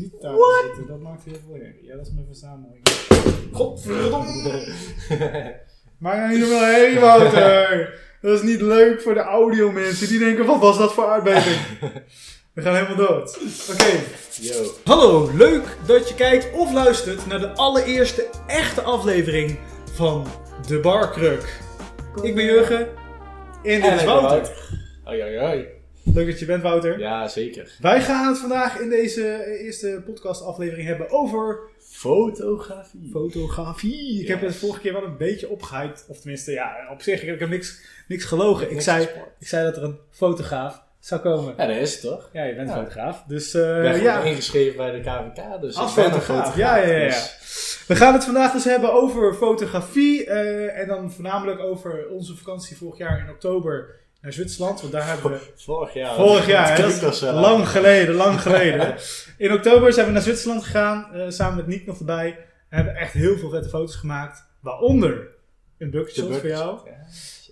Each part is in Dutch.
niet zitten. Dat maakt heel veel herrie. Ja, dat is mijn verzameling. Godverdomme! Maak nou niet zoveel herrie, Wouter! Dat is niet leuk voor de audio mensen. Die denken, wat was dat voor aardbeving? We gaan helemaal dood. Oké. Yo. Hallo, leuk dat je kijkt of luistert naar de allereerste echte aflevering van De Barkruk. Ik ben Jurgen. En dit is Wouter. Hoi, hoi, hoi. Leuk dat je bent, Wouter. Ja, zeker. Wij gaan het vandaag in deze eerste podcastaflevering hebben over Fotografie. fotografie. Ik heb het vorige keer wel een beetje opgehyped. Of tenminste, ja, op zich, ik heb niks, niks gelogen. Ik zei, gesport. ik zei dat er een fotograaf zou komen. Ja, dat is het toch? Ja, je bent Ja. fotograaf. Dus eh, Ik ben ja, ingeschreven bij de KVK, dus Als ik fotograaf. fotograaf. Ja, ja, ja, ja. dus- we gaan het vandaag dus hebben over fotografie. eh, en dan voornamelijk over onze vakantie vorig jaar in oktober naar Zwitserland. Want daar hebben we Vorig jaar. Vorig jaar, hè, dat lang geleden, lang geleden. In oktober zijn we naar Zwitserland gegaan, eh, samen met Niek nog erbij. We hebben echt heel veel vette foto's gemaakt, waaronder een bucketshot De voor bucket jou. shot, ja.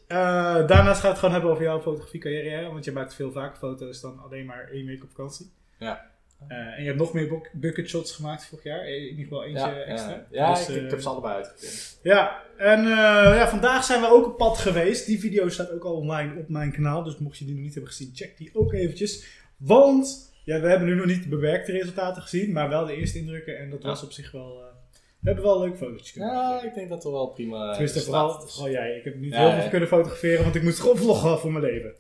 Eh, daarnaast gaan we het gewoon hebben over jouw fotografiecarrière, hè, want je maakt veel vaker foto's dan alleen maar één week op vakantie. Ja. Eh, en je hebt nog meer bu- bucketshots gemaakt vorig jaar, Eh, in ieder geval eentje Ja, extra. ja. Dus, ik, ik eh, heb ze allebei uitgeprint. ja, en ja, vandaag zijn we ook op pad geweest. Die video staat ook al online op mijn kanaal. Dus mocht je die nog niet hebben gezien, check die ook eventjes. Want ja, we hebben nu nog niet de bewerkte resultaten gezien, maar wel de eerste indrukken. En dat Ja. was op zich wel. we hebben wel leuke foto's kunnen Ja, maken. ik denk dat er wel prima Tenminste, vooral, vooral jij. Ik heb niet Ja, heel veel kunnen fotograferen, want ik moest gewoon vloggen voor mijn leven.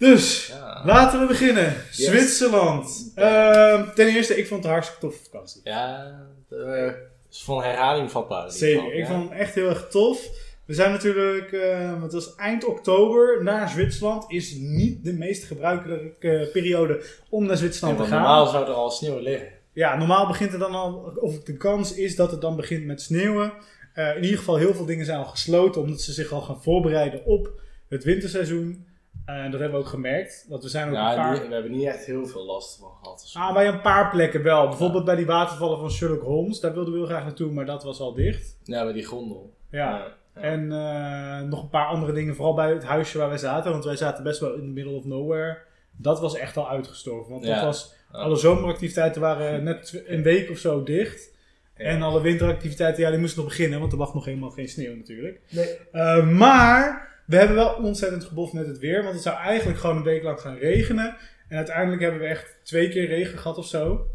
Dus, Ja. laten we beginnen. Zwitserland. Ehm, ten eerste, ik vond het een hartstikke toffe vakantie. Ja, de, is van herhaling vatbaar. Zeker, geval, ik ja. vond het echt heel erg tof. We zijn natuurlijk, eh het was eind oktober naar Zwitserland. Is niet de meest gebruikelijke periode om naar Zwitserland te gaan. normaal zou er al sneeuw liggen. Ja, normaal begint het dan al, of de kans is dat het dan begint met sneeuwen. Eh, in ieder geval, heel veel dingen zijn al gesloten, omdat ze zich al gaan voorbereiden op het winterseizoen. Eh, dat hebben we ook gemerkt. Want we zijn ook een Ja, paar... die- we hebben niet echt heel veel last van gehad. Dus- Ah, bij een paar plekken wel. Bijvoorbeeld bij die watervallen van Sherlock Holmes. Daar wilden we heel graag naartoe, maar dat was al dicht. Ja, bij die gondel. Ja. ja. En eh, nog een paar andere dingen, vooral bij het huisje waar wij zaten. Want wij zaten best wel in the middle of nowhere. Dat was echt al uitgestorven. Want dat was, alle zomeractiviteiten waren net een week of zo dicht. Ja. En alle winteractiviteiten, ja, die moesten nog beginnen. Want er lag nog helemaal geen sneeuw natuurlijk. Nee. Eh, maar we hebben wel ontzettend geboft met het weer. Want het zou eigenlijk gewoon een week lang gaan regenen. En uiteindelijk hebben we echt twee keer regen gehad of zo.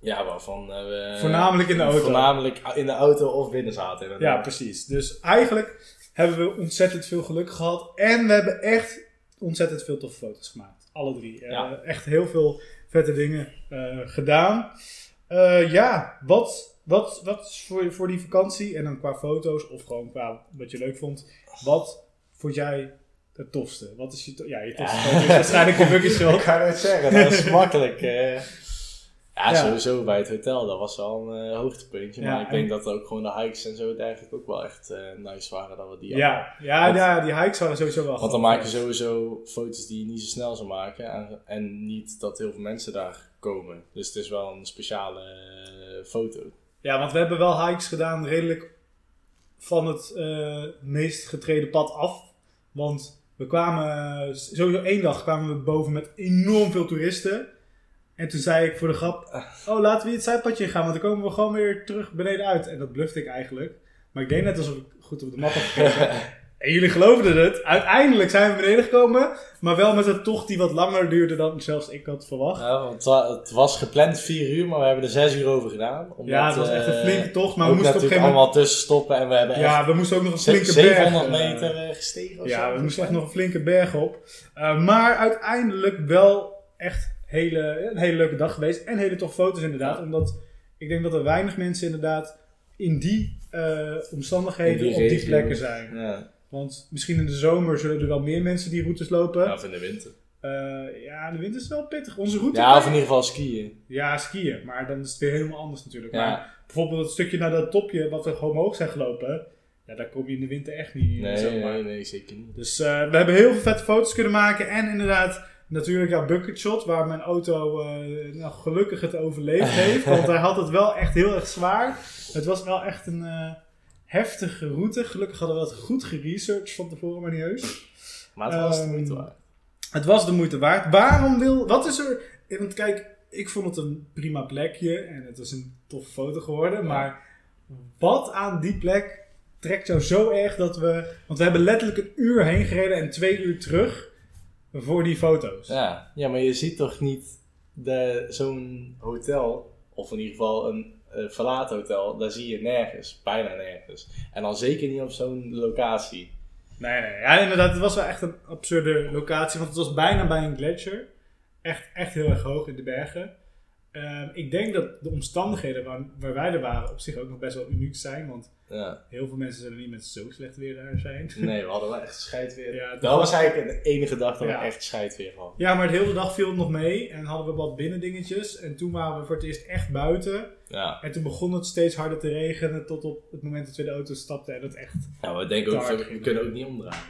Ja, waarvan eh, we... Voornamelijk in de auto. Voornamelijk in de auto of binnen zaten. Ja, precies. Dus eigenlijk hebben we ontzettend veel geluk gehad. En we hebben echt ontzettend veel toffe foto's gemaakt. Alle drie. Eh, Ja. echt heel veel vette dingen eh, gedaan. Ja, wat, wat, wat voor, voor die vakantie, en dan qua foto's of gewoon qua wat je leuk vond, wat vond jij het tofste? Wat is je, to- ja, je tofste Ja. is waarschijnlijk een bucket Ik ga het zeggen, dat is makkelijk. eh. ja, Ja. sowieso bij het hotel, dat was wel een eh, hoogtepuntje. Ja, maar ik en- denk dat ook gewoon de hikes en zo het eigenlijk ook wel echt eh, nice waren dat we die hadden. Ja, ja, Want- ja, die hikes waren sowieso wel Want dan maak je sowieso foto's die je niet zo snel zou maken. En, en niet dat heel veel mensen daar komen. Dus het is wel een speciale foto. Ja, want we hebben wel hikes gedaan redelijk van het eh, meest getreden pad af. Want we kwamen, sowieso één dag kwamen we boven met enorm veel toeristen. En toen zei ik voor de grap, oh laten we het zijpadje gaan, want dan komen we gewoon weer terug beneden uit. En dat blufte ik eigenlijk. Maar ik deed net alsof ik goed op de map had gekeken. En jullie geloofden het. Uiteindelijk zijn we beneden gekomen, maar wel met een tocht die wat langer duurde dan zelfs ik had verwacht. Ja, want het wa- het was gepland 4 uur, maar we hebben er 6 uur over gedaan. Omdat, Ja, het was echt een eh, flinke tocht, maar we moesten op een natuurlijk gegeven moment... allemaal tussen stoppen en we hebben echt Ja, we moesten ook nog een flinke 700 berg, eh, meter eh, gestegen of Ja, zo. we moesten echt nog een flinke berg op. Uh, maar uiteindelijk wel echt hele, een hele leuke dag geweest. En hele toffe foto's inderdaad. Ja. Omdat ik denk dat er weinig mensen inderdaad in die omstandigheden In die op die plekken zijn. Ja, Want misschien in de zomer zullen er wel meer mensen die routes lopen. ja, of in de winter. Eh, ja, de winter is wel pittig. Onze route... Ja, of in ieder geval skiën. Ja, skiën. Maar dan is het weer helemaal anders natuurlijk. Ja. Maar bijvoorbeeld het stukje naar dat topje wat we gewoon omhoog zijn gelopen. Ja, daar kom je in de winter echt niet Nee, zomaar. nee, nee, zeker niet. Dus eh, we hebben heel veel vette foto's kunnen maken. En inderdaad, natuurlijk ja, bucketshot, waar mijn auto eh, nou, gelukkig het overleefd heeft. want hij had het wel echt heel erg zwaar. Het was wel echt een eh, heftige route. Gelukkig hadden we dat goed geresearched van tevoren, maar niet heus. Maar het was de Ehm, moeite waard. Het was de moeite waard. Waarom wil... Wat is er... Want kijk, ik vond het een prima plekje en het is een toffe foto geworden. Maar wat aan die plek trekt jou zo erg dat we... Want we hebben letterlijk een uur heen gereden en twee uur terug voor die foto's. Ja, ja maar je ziet toch niet de- zo'n hotel, of in ieder geval een verlaten hotel, daar zie je nergens, bijna nergens. En dan zeker niet op zo'n locatie. Nee, nee. Ja, inderdaad. Het was wel echt een absurde locatie. Want het was bijna bij een gletsjer. Echt, echt heel erg hoog in de bergen. Ehm, ik denk dat de omstandigheden waar, waar wij er waren op zich ook nog best wel uniek zijn. Want Ja. heel veel mensen zullen niet met zo slecht weer daar zijn. Nee, we hadden wel echt scheidweer. Ja, dat was eigenlijk de enige dag dat Ja. we echt scheidweer hadden. Ja, maar de hele dag viel het nog mee. En hadden we wat binnendingetjes. En toen waren we voor het eerst echt buiten. Ja. En toen begon het steeds harder te regenen. Tot op het moment dat we de auto stapten. En dat echt... ja, we denken ook, we, kunnen ook niet omdraaien.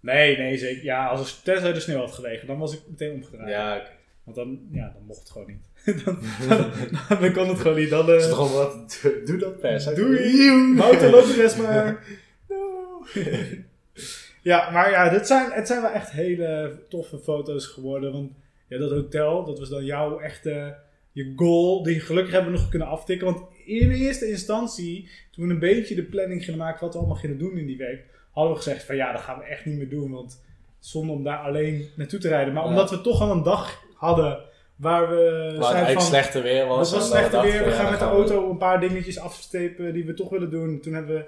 Nee, nee, zeker. Ja, als er tenzij de sneeuw had gelegen. Dan was ik meteen omgedraaid. Ja, oké. Want dan, ja, dan mocht het gewoon niet. dan, dan, dan kon het gewoon niet. Dan, eh, Is het gewoon wat, doe dat per. Zeg. Doei! Wouter, loop de rest maar. ja, maar ja, dit zijn, het zijn wel echt hele toffe foto's geworden. Want ja, dat hotel, dat was dan jouw echte je goal. Die gelukkig hebben we nog kunnen aftikken. Want in eerste instantie, toen we een beetje de planning gingen maken wat we allemaal gingen doen in die week, hadden we gezegd van ja, dat gaan we echt niet meer doen. Want zonde om daar alleen naartoe te rijden. Maar Ja. omdat we toch al een dag hadden waar we Waar het van... slechter weer was. Het was slechter weer. We ja, gaan met de we- auto een paar dingetjes afstepen die we toch willen doen. Toen hebben we,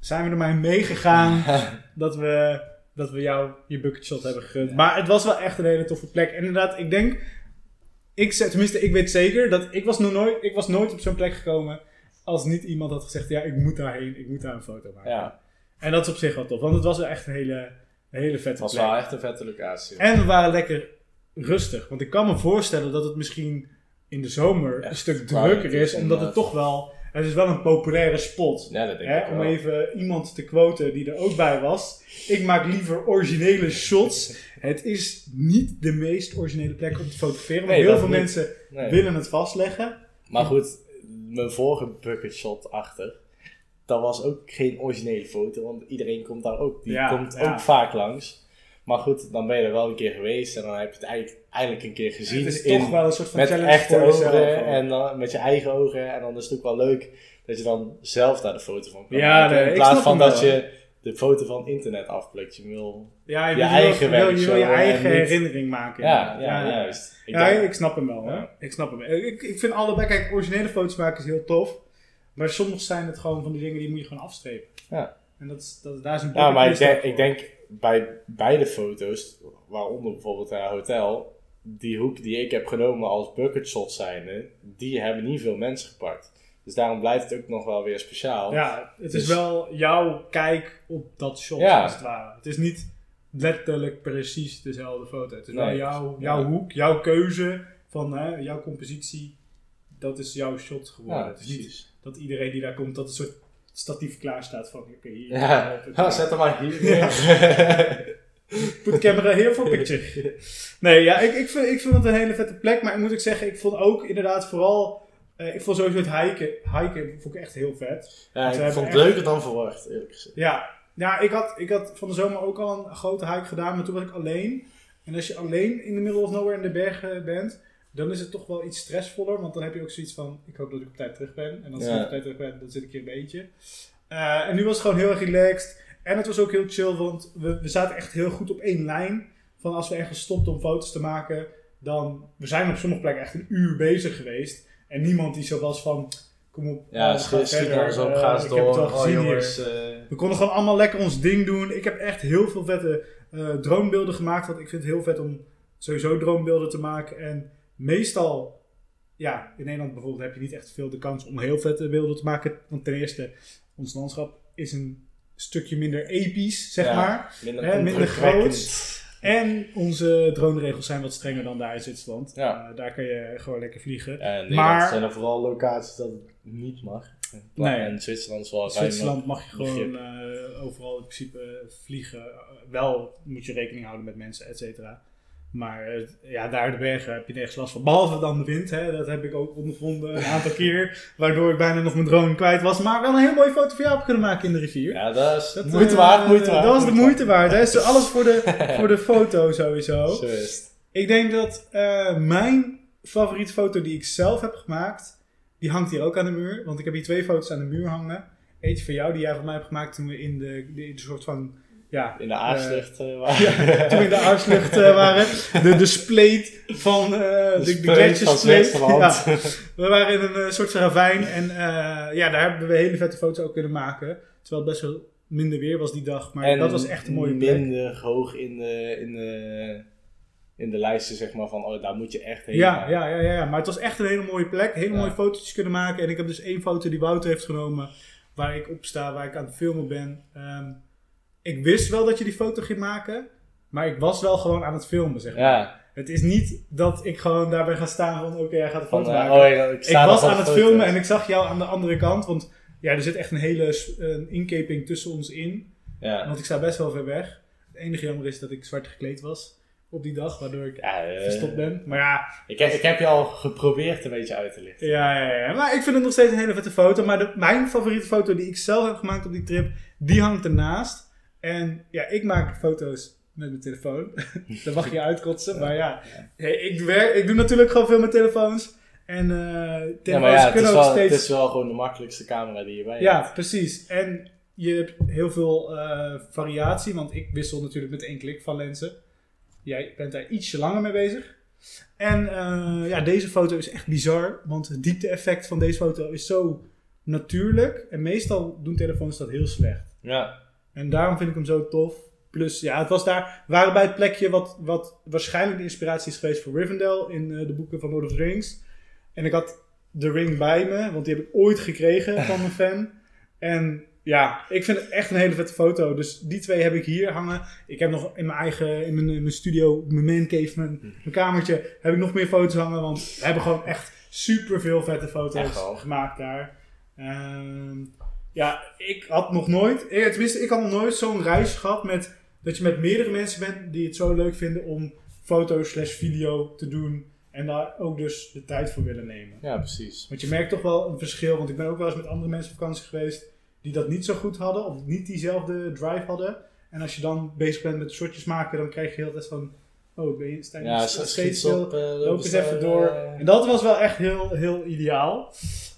zijn we er maar meegegaan dat we, dat we jou je bucketshot hebben gegund. Ja. Maar het was wel echt een hele toffe plek. En inderdaad, ik denk, ik, tenminste ik weet zeker dat ik was, nog nooit, ik was nooit op zo'n plek gekomen als niet iemand had gezegd, ja ik moet daarheen, ik moet daar een foto maken. Ja, En dat is op zich wel tof, want het was wel echt een hele, een hele het vette was plek. wel echt een vette locatie. En we waren lekker rustig. Want ik kan me voorstellen dat het misschien in de zomer een stuk drukker is. Omdat het toch wel... Het is wel een populaire spot. ja, dat denk Hè, ik om wel. even iemand te quoten die er ook bij was. Ik maak liever originele shots. Het is niet de meest originele plek om te fotograferen. Want Nee, heel veel niet. mensen Nee. willen het vastleggen. Maar goed, mijn vorige bucket shot achter, dat was ook geen originele foto, want iedereen komt daar ook, die Ja, komt ja. ook vaak langs. Maar goed, dan ben je er wel een keer geweest en dan heb je het eigenlijk, eigenlijk een keer gezien het is in, toch wel een soort van met challenge echte voor jezelf. ogen en dan met je eigen ogen. En dan is het ook wel leuk dat je dan zelf daar de foto van kan Ja, maken. nee, in plaats van dat wel. je de foto van internet afplukt. Je wil, ja, je wil- eigen werk je, wil je eigen herinnering maken. ja, juist. Ik ja, denk- ik snap hem wel. Hoor. Ik snap hem. Ik, ik vind allebei, kijk, originele foto's maken is heel tof. Maar soms zijn het gewoon van die dingen die moet je gewoon afstrepen. Ja. En dat, is- dat, daar is een Ja, maar ik denk, ik denk bij beide foto's, waaronder bijvoorbeeld het hotel, die hoek die ik heb genomen als bucket shot zijnde, die hebben niet veel mensen gepakt. Dus daarom blijft het ook nog wel weer speciaal. Ja, het is Dus- wel jouw kijk op dat shot, Ja. als het ware. Het is niet letterlijk precies dezelfde foto. Het is wel jouw, jouw Ja. hoek, jouw keuze van hè, jouw compositie. Dat is jouw shot geworden. Ja, het is niet precies. dat iedereen die daar komt, dat een soort statief klaar staat van, oké, hier. Ja, Ha, zet hem maar hier neer. Put camera here for picture. Nee, ja, ik, ik, vind, ik vind het een hele vette plek. Maar ik moet ook zeggen, ik vond ook inderdaad vooral... eh, ik vond sowieso het hiken, hiken vond ik echt heel vet. Ja, ik vond het echt- leuker dan verwacht, eerlijk gezegd. Ja, ja ik, had, ik had van de zomer ook al een grote hike gedaan. Maar toen was ik alleen. En als je alleen in de middle of nowhere in de bergen bent... Dan is het toch wel iets stressvoller. Want dan heb je ook zoiets van... Ik hoop dat ik op tijd terug ben. En als Ja. ik op tijd terug ben, dan zit ik hier een beetje. Eh, en nu was het gewoon heel erg relaxed. En het was ook heel chill, want we, we zaten echt heel goed op één lijn. Van als we ergens stopten om foto's te maken, dan... We zijn op sommige plekken echt een uur bezig geweest. En niemand die zo was van... Kom op, Ja, gaan schiet verder. alles op, Eh, ga eens ik heb het door. al Oh gezien jongens, eh, We konden gewoon allemaal lekker ons ding doen. Ik heb echt heel veel vette droombeelden gemaakt. Want ik vind het heel vet om sowieso droombeelden te maken. En meestal, ja, in Nederland bijvoorbeeld heb je niet echt veel de kans om heel vette beelden te maken. Want ten eerste, ons landschap is een stukje minder episch, zeg Ja. maar. minder, Hè, minder indrukwekkend. En onze droneregels zijn wat strenger dan daar in Zwitserland. Ja. Eh, daar kan je gewoon lekker vliegen. En in Maar- zijn er vooral locaties dat het niet mag. Nee. En Zwitserland is wel In Zwitserland mag je gewoon eh, overal in principe vliegen. Wel moet je rekening houden met mensen, et cetera. Maar eh, ja, daar de bergen heb je nergens last van. Behalve dan de wind. Hè. Dat heb ik ook ondervonden een aantal keer. Waardoor ik bijna nog mijn drone kwijt was. Maar wel een hele mooie foto van jou heb kunnen maken in de rivier. Ja, dat is Dat, moeite eh, waard, moeite waard. Dat was de moeite waard. Hè. Dus alles voor de, voor de foto sowieso. Zo is. Ik denk dat eh, mijn favoriete foto die ik zelf heb gemaakt, die hangt hier ook aan de muur. Want ik heb hier twee foto's aan de muur hangen. Eentje van jou die jij van mij hebt gemaakt toen we in de, de, de soort van, ja... In de aarslucht uh, waren. Ja, toen we in de aarslucht uh, waren. De, de spleet van uh, de, de, de gletsjerspleet. Ja. We waren in een soort ravijn en ja, daar hebben we hele vette foto's ook kunnen maken. Terwijl het best wel minder weer was die dag. Maar en dat was echt een mooie plek. minder hoog in de, in de, in de lijsten, zeg maar, van oh, daar moet je echt heen. Ja, ja, ja, ja, maar het was echt een hele mooie plek. Hele mooie fotootjes kunnen maken. En ik heb dus één foto die Wouter heeft genomen, waar ik op sta, waar ik aan het filmen ben. Um, ik wist wel dat je die foto ging maken, maar ik was wel gewoon aan het filmen, zeg maar. Ja. Het is niet dat ik gewoon daar ben gaan staan van, oké, okay, jij gaat een foto van, maken. Oh, ja, ik, ik was aan het foto's. filmen en ik zag jou aan de andere kant, want ja, er zit echt een hele een inkeping tussen ons in. Ja. Want ik sta best wel ver weg. Het enige jammer is dat ik zwart gekleed was op die dag, waardoor ik ja, uh, verstopt ben. Maar ja... Ik heb, ik heb je al geprobeerd een beetje uit te lichten. Ja, ja, ja. Maar ik vind het nog steeds een hele vette foto. Maar de, mijn favoriete foto die ik zelf heb gemaakt op die trip, die hangt ernaast. En ja, ik maak foto's met mijn telefoon. Daar mag je uitkotsen. Maar ja, hey, ik, werk, ik doe natuurlijk gewoon veel met telefoons. En uh, telefoons ja, maar ja, kunnen ook wel, steeds... Het is wel gewoon de makkelijkste camera die je bij Ja, hebt. precies. En je hebt heel veel uh, variatie, want ik wissel natuurlijk met één klik van lenzen. Jij bent daar ietsje langer mee bezig. En uh, ja, deze foto is echt bizar, want het diepte-effect van deze foto is zo natuurlijk. En meestal doen telefoons dat heel slecht. Ja. En daarom vind ik hem zo tof. Plus, ja, het was daar, we waren bij het plekje wat, wat waarschijnlijk de inspiratie is geweest voor Rivendell in uh, de boeken van Lord of the Rings. En ik had de ring bij me, want die heb ik ooit gekregen van een fan. En ja, ik vind het echt een hele vette foto. Dus die twee heb ik hier hangen. Ik heb nog in mijn eigen, in mijn, in mijn studio, mijn man cave, mijn, mijn, kamertje, heb ik nog meer foto's hangen. Want we hebben gewoon echt super veel vette foto's gemaakt daar. Um, ja, ik had nog nooit, tenminste, ik had nog nooit zo'n reis gehad met dat je met meerdere mensen bent die het zo leuk vinden om foto slash video te doen. En daar ook dus de tijd voor willen nemen. Ja, precies. Want je merkt toch wel een verschil. Want ik ben ook wel eens met andere mensen op vakantie geweest die dat niet zo goed hadden. Of niet diezelfde drive hadden. En als je dan bezig bent met shotjes maken, dan krijg je heel tijd van... Oh, ben je, sta je ja, steeds stil? Op, uh, loop eens even door. Uh, en dat was wel echt heel, heel ideaal.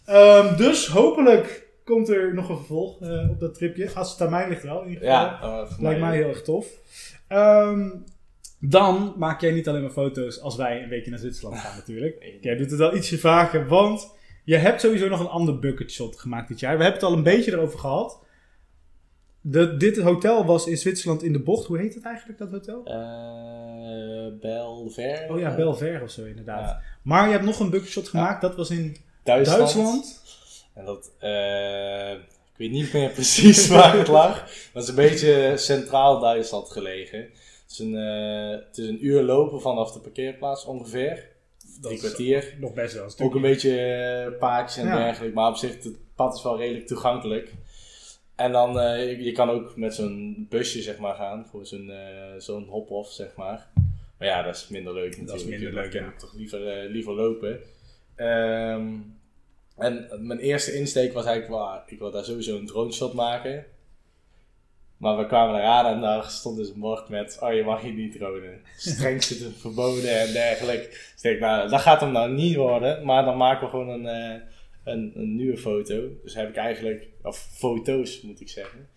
Um, dus hopelijk komt er nog een vervolg uh, op dat tripje. Als het aan mij ligt wel, in ieder geval. Ja, Lijkt mij heel erg tof. Um, dan maak jij niet alleen maar foto's als wij een weekje naar Zwitserland gaan natuurlijk. Jij doet het wel ietsje vaker, want je hebt sowieso nog een ander bucketshot gemaakt dit jaar. We hebben het al een beetje erover gehad. De, dit hotel was in Zwitserland in de bocht. Hoe heet het eigenlijk, dat hotel? Uh, Belver. Oh ja, Belver of zo inderdaad. Ja. Maar je hebt nog een bucketshot gemaakt. Ja. Dat was in Duitsland. Duitsland. En dat... Uh, ik weet niet meer precies waar het lag. Dat is een beetje centraal Duitsland gelegen. Het is een, uh, het is een uur lopen vanaf de parkeerplaats ongeveer. Drie kwartier. Nog best wel. Ook een beetje uh, paadjes en ja. dergelijke. Maar op zich, het pad is wel redelijk toegankelijk. En dan, uh, je, je, kan ook met zo'n busje zeg maar gaan. Gewoon zo'n uh, zo'n hop-off zeg maar. Maar ja, dat is minder leuk natuurlijk. Dat is minder leuk, ja. toch liever, liever lopen. Um, en mijn eerste insteek was eigenlijk, well, ik wil daar sowieso een drone shot maken. Maar we kwamen eraan en daar stond dus een bord met, oh je mag hier niet dronen. Strengste te verboden en dergelijke. Dus ik denk, nou, dat gaat hem nou niet worden. Maar dan maken we gewoon een, uh, een, een, nieuwe foto. Dus heb ik eigenlijk, of foto's moet ik zeggen.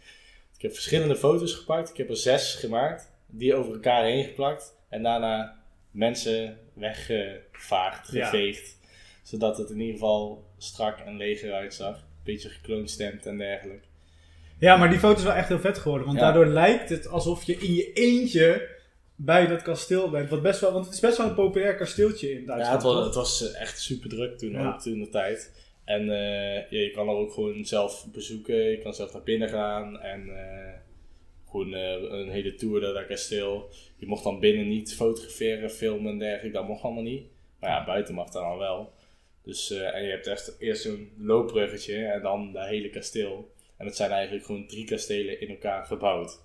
Ik heb verschillende foto's gepakt. Ik heb er zes gemaakt. Die over elkaar heen geplakt. En daarna mensen weggevaagd, geveegd. Ja. Zodat het in ieder geval strak en leeg eruit zag. Beetje gekloonstemd en dergelijke. Ja, maar die foto is wel echt heel vet geworden. Want ja. daardoor lijkt het alsof je in je eentje bij dat kasteel bent. Wat best wel, want het is best wel een populair kasteeltje in Duitsland. Ja, het was, het was echt super druk toen, ja. ook toen de tijd. En uh, ja, je kan er ook gewoon zelf bezoeken. Je kan zelf naar binnen gaan. En uh, gewoon uh, een hele tour door dat kasteel. Je mocht dan binnen niet fotograferen, filmen en dergelijke. Dat mocht allemaal niet. Maar ja, buiten mag dat dan wel. Dus, en je hebt echt eerst zo'n loopbruggetje en dan dat hele kasteel. En het zijn eigenlijk gewoon drie kastelen in elkaar gebouwd.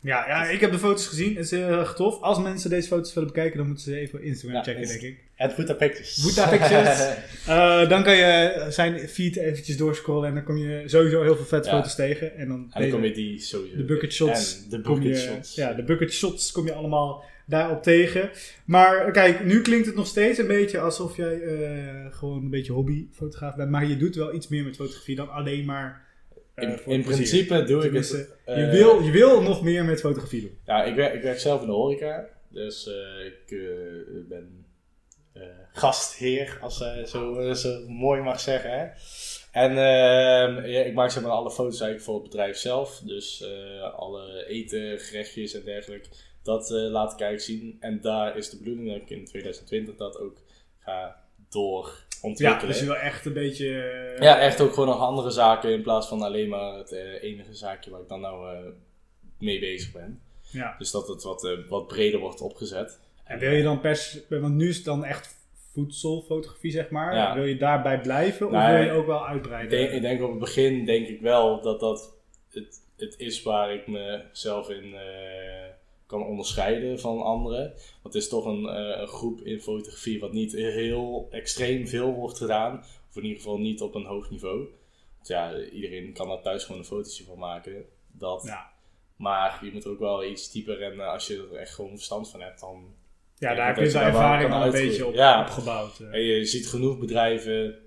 Ja, ja ik heb de foto's gezien. Het is heel erg tof. Als mensen deze foto's willen bekijken, dan moeten ze even Instagram ja, checken, denk ik. Het Boeta Pictures. Boeta Pictures. uh, dan kan je zijn feed eventjes doorscrollen en dan kom je sowieso heel veel vette ja. foto's tegen. En dan, en dan kom je die sowieso. De bucket shots. En de bucket je, shots. Ja, de bucket shots kom je allemaal daarop tegen. Maar kijk, nu klinkt het nog steeds een beetje alsof jij eh, gewoon een beetje hobbyfotograaf bent. Maar je doet wel iets meer met fotografie dan alleen maar. eh, In, principe doe ik het. Eh, je, wil, je wil nog meer met fotografie doen. Ja, ik werk, ik werk zelf in de horeca. Dus ik ben gastheer, als je zo, zo mooi mag zeggen. Hè? En ehm, ja, ik maak zeg maar alle foto's eigenlijk voor het bedrijf zelf. Dus alle eten, gerechtjes en dergelijke. Dat eh, laat ik eigenlijk zien. En daar is de bedoeling dat ik in 2020 dat ook ga door Ja, dus je wil echt een beetje. eh, Ja, echt ook gewoon nog andere zaken in plaats van alleen maar het eh, enige zaakje waar ik dan nou mee bezig ben. ja. Dus dat het wat, wat breder wordt opgezet. En wil je dan pers. Want nu is het dan echt voedselfotografie, zeg maar. Ja. Wil je daarbij blijven of Nou, wil je ook wel uitbreiden? denk, ik denk op het begin denk ik wel dat dat het, het is waar ik mezelf in kan onderscheiden van anderen. Want het is toch een, eh, een groep in fotografie wat niet heel extreem veel wordt gedaan. Of in ieder geval niet op een hoog niveau. Want ja, iedereen kan daar thuis gewoon een fotootje van maken. Dat. Ja. Maar je moet er ook wel iets dieper en eh, als je er echt gewoon verstand van hebt, dan Ja, daar heb je de ervaring al een beetje op, Ja. opgebouwd. eh. En je ziet genoeg bedrijven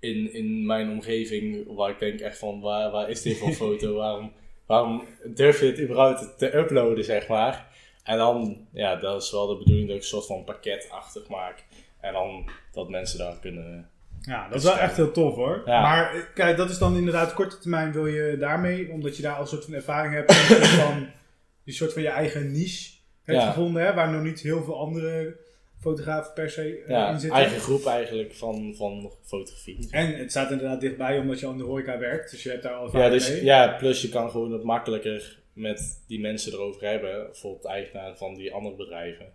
in, in mijn omgeving waar ik denk echt van, waar, waar is dit voor foto? waarom, waarom durf je het überhaupt te uploaden, zeg maar? En dan, ja, dat is wel de bedoeling dat ik een soort van pakketachtig maak. En dan dat mensen daar kunnen... Ja, dat is wel echt heel tof hoor. Ja. Maar eh, kijk, dat is dan inderdaad korte termijn wil je daarmee, omdat je daar al een soort van ervaring hebt, een soort van, die soort van je eigen niche hebt Ja. gevonden, hè, waar nog niet heel veel andere fotografen per se eh, Ja, in zitten. eigen groep eigenlijk van, van fotografie. En het staat inderdaad dichtbij omdat je aan de horeca werkt, dus je hebt daar al Ja, dus, mee. ja, plus je kan gewoon het makkelijker met die mensen erover hebben. Bijvoorbeeld eigenaar van die andere bedrijven.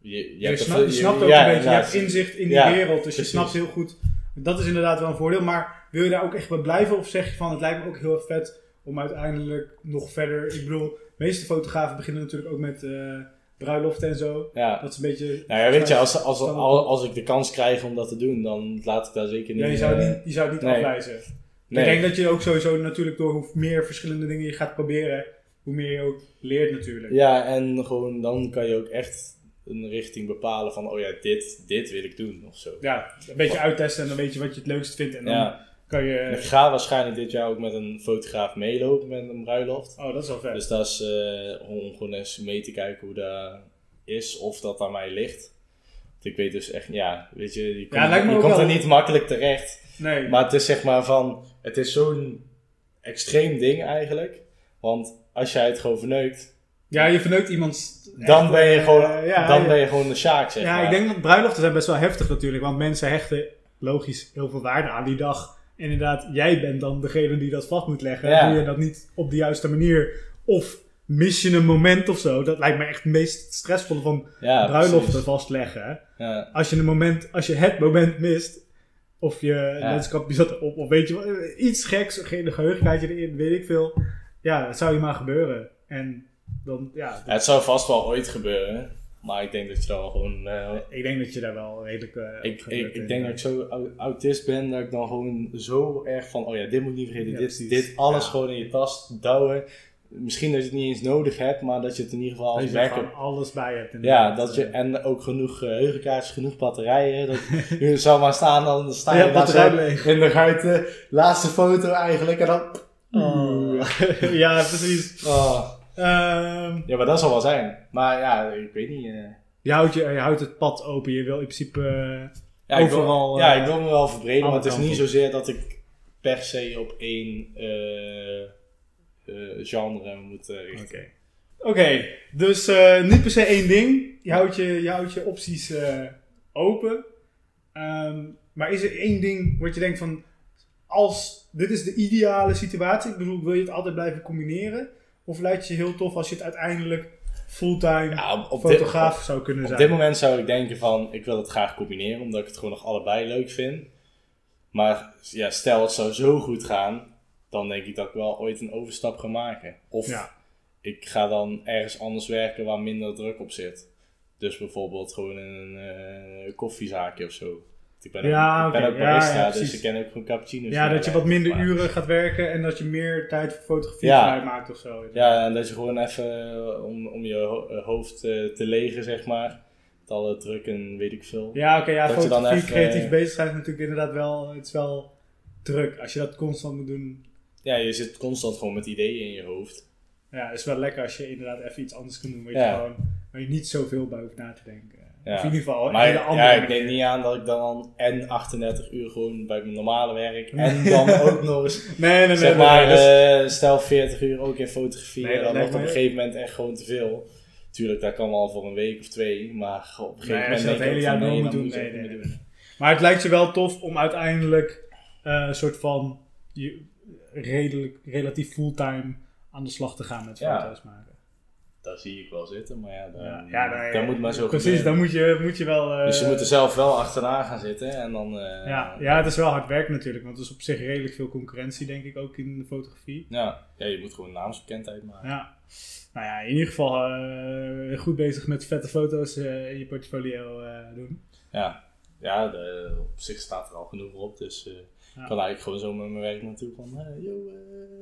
Je, je, Je, hebt snap- er- je snapt ook ja, een beetje, je hebt inzicht in die Ja, wereld, dus precies. je snapt heel goed. Dat is inderdaad wel een voordeel, maar wil je daar ook echt bij blijven? Of zeg je van, het lijkt me ook heel erg vet om uiteindelijk nog verder... Ik bedoel, de meeste fotografen beginnen natuurlijk ook met eh bruiloften en zo. Ja. Dat is een beetje... Nou ja, weet je, als, als, als, als ik de kans krijg om dat te doen, dan laat ik daar zeker niet... Ja, je zou het eh, niet, je zou het niet nee. afwijzen. nee. Ik denk dat je ook sowieso natuurlijk door hoe meer verschillende dingen je gaat proberen, hoe meer je ook leert natuurlijk. Ja, en gewoon dan kan je ook echt een richting bepalen van, oh ja, dit, dit wil ik doen of zo. Ja, een beetje uittesten en dan weet je wat je het leukst vindt en dan Ja, kan en ik je... ga waarschijnlijk dit jaar ook met een fotograaf meelopen met een bruiloft. Oh, dat is wel vet. Dus dat is eh, om gewoon eens mee te kijken hoe dat is, of dat aan mij ligt. Want ik weet dus echt, ja, weet je, je komt, je ook komt er niet makkelijk terecht. nee. Maar het is zeg maar van, het is zo'n extreem ding eigenlijk. Want als jij het gewoon verneukt, Ja, je verneukt iemands... dan echt, ben je eh, gewoon, ja, dan ja. ben je gewoon de Sjaak, zeg Ja, maar. ik denk dat bruiloften zijn best wel heftig natuurlijk, want mensen hechten logisch heel veel waarde aan die dag. Inderdaad, jij bent dan degene die dat vast moet leggen. Ja. Doe je dat niet op de juiste manier of mis je een moment of zo. Dat lijkt me echt het meest stressvolle van ja, bruiloften precies. vastleggen. Ja, Als je, een moment, als je het moment mist, of je Ja. landschapje zat erop, of weet je wat, iets geks, geen geheugenkaartje erin, weet ik veel. Ja, dat zou je maar gebeuren. En dan, ja, Ja, het zou vast wel ooit gebeuren. Maar ik denk dat je dan gewoon... eh, ik denk dat je daar wel redelijk... eh, ik, ik, ik denk dat ik zo au- autist ben dat ik dan gewoon zo erg van... Oh ja, dit moet niet vergeten. Ja, dit, dit alles Ja. gewoon in je tas douwen. Misschien dat je het niet eens nodig hebt, maar dat je het in ieder geval Dat als je backup... gewoon alles bij hebt. Ja, dat je, en ook genoeg uh, geheugenkaartjes, genoeg batterijen. Dat, je zou maar staan, dan sta je Ja, daar batterij leeg. in de ruiten. Laatste foto eigenlijk en dan... Oh. ja, precies. Oh. Ehm, Ja, maar dat zal wel zijn. Maar ja, ik weet niet... eh. je, houdt je, je houdt het pad open. Je wil in principe... Ja, ik wil, Overal, ja, eh, ik wil me wel verbreden, maar het is niet zozeer dat ik per se op één eh, genre moet richten. Oké, dus eh, niet per se één ding. Je houdt je, je, houdt je opties open. Ehm, maar is er één ding wat je denkt van... Als dit is de ideale situatie. Ik bedoel, wil je het altijd blijven combineren? Of lijkt het je heel tof als je het uiteindelijk fulltime Ja, op, op dit, fotograaf zou kunnen op zijn? dit moment zou ik denken van, ik wil het graag combineren, omdat ik het gewoon nog allebei leuk vind. Maar ja, stel het zou zo goed gaan, dan denk ik dat ik wel ooit een overstap ga maken. Of Ja. ik ga dan ergens anders werken waar minder druk op zit. Dus bijvoorbeeld gewoon in een eh, koffiezaakje of zo. Ik ben Ja, ook, ik ben ook Ja, barista, ja, dus ik ken ook gewoon cappuccino's. Ja, dat je wat minder Maar- uren gaat werken en dat je meer tijd voor fotografie Ja. vrijmaakt of zo. Ja, en dat je gewoon even eh, om, om je eh, hoofd eh, te legen, zeg maar. Met alle druk en weet ik veel. Ja, oké, ja, Dat je dan fotografie, even, creatief bezig zijn is natuurlijk inderdaad wel, het is wel druk. Als je dat constant moet doen, Ja, je zit constant gewoon met ideeën in je hoofd. ja, is wel lekker als je inderdaad even iets anders kan doen waar je, Ja. gewoon, waar je niet zoveel bij hoeft na te denken. Ja. Of in ieder geval Maar hele andere ja, ik neem niet aan dat ik dan en 38 uur gewoon bij mijn normale werk en dan ook nog eens, Nee, nee, nee. zeg nee, maar, nee, eh, stel 40 uur ook in fotografie Nee, en dat dan nog op een gegeven moment echt gewoon te veel. Tuurlijk, dat kan wel voor een week of twee, maar op een gegeven nee, moment als je dat hele jaar door nee, moet doen, nee, doen. Maar het lijkt je wel tof om uiteindelijk eh, een soort van je, redelijk, relatief fulltime aan de slag te gaan met Ja. foto's maken. Dat zie ik wel zitten, maar ja, dan, Ja, ja, nee, dat moet maar zo Precies, gebeuren. dan moet je, moet je wel... eh, Dus je moet er zelf wel achterna gaan zitten en dan... eh, ja, ja, het is wel hard werk natuurlijk, want er is op zich redelijk veel concurrentie, denk ik, ook in de fotografie. ja, ja, je moet gewoon naamsbekendheid maken. Ja. Nou ja, in ieder geval eh, goed bezig met vette foto's eh, in je portfolio eh, doen. Ja, ja de, op zich staat er al genoeg op, dus eh, Ja. ik kan eigenlijk gewoon zo met mijn werk naartoe van, eh, yo,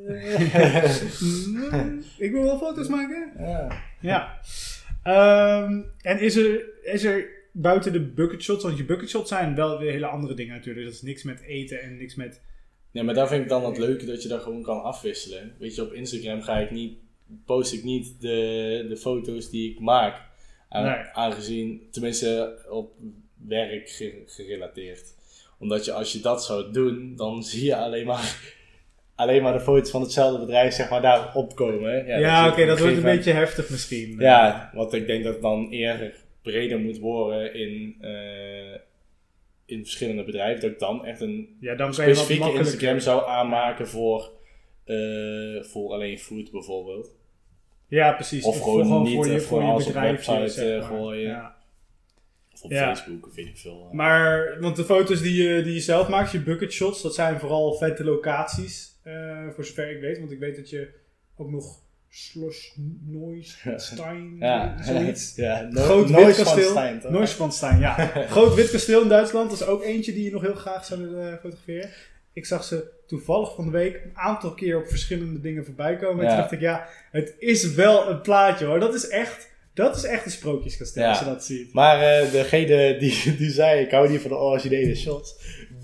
eh. Ik wil wel foto's maken. ja. Ja. Ehm, en is er, is er buiten de bucketshots, want je bucketshots zijn wel weer hele andere dingen natuurlijk. Dat is niks met eten en niks met... Nee, maar daar vind ik dan het leuke dat je dat gewoon kan afwisselen. Weet je, op Instagram ga ik niet, post ik niet de, de foto's die ik maak. Aan- Nee. Aangezien, tenminste op werk ge- gerelateerd. Omdat je als je dat zou doen, dan zie je alleen maar, alleen maar de foto's van hetzelfde bedrijf zeg maar daar opkomen. Ja, dus oké, dat wordt een beetje heftig misschien. Ja, want ik denk dat het dan eerder breder moet worden in, eh, in verschillende bedrijven. Dat ik dan echt een Ja, dan specifieke. Instagram zou aanmaken voor, eh, voor alleen food bijvoorbeeld. Ja, precies. Of gewoon niet, voor je, eh, voor je op eh, gooien. Ja. Op Ja. Facebook of weet ik veel. eh. Maar, want de foto's die je, die je zelf maakt, je bucket shots, dat zijn vooral vette locaties. eh, voor zover ik weet. Want ik weet dat je ook nog Schloss Neuschwanstein, ja, zoiets. ja, no, Groot Nooit wit van kasteel. Toch? Neuschwanstein, ja. Groot wit kasteel in Duitsland. Dat is ook eentje die je nog heel graag zou willen fotograferen. Ik zag ze toevallig van de week een aantal keer op verschillende dingen voorbij komen. En Ja. toen dacht ik, ja, het is wel een plaatje hoor. Dat is echt, dat is echt een sprookjeskasteel Ja. als je dat ziet. Maar eh, degene die, die zei, ik hou niet van de originele shots,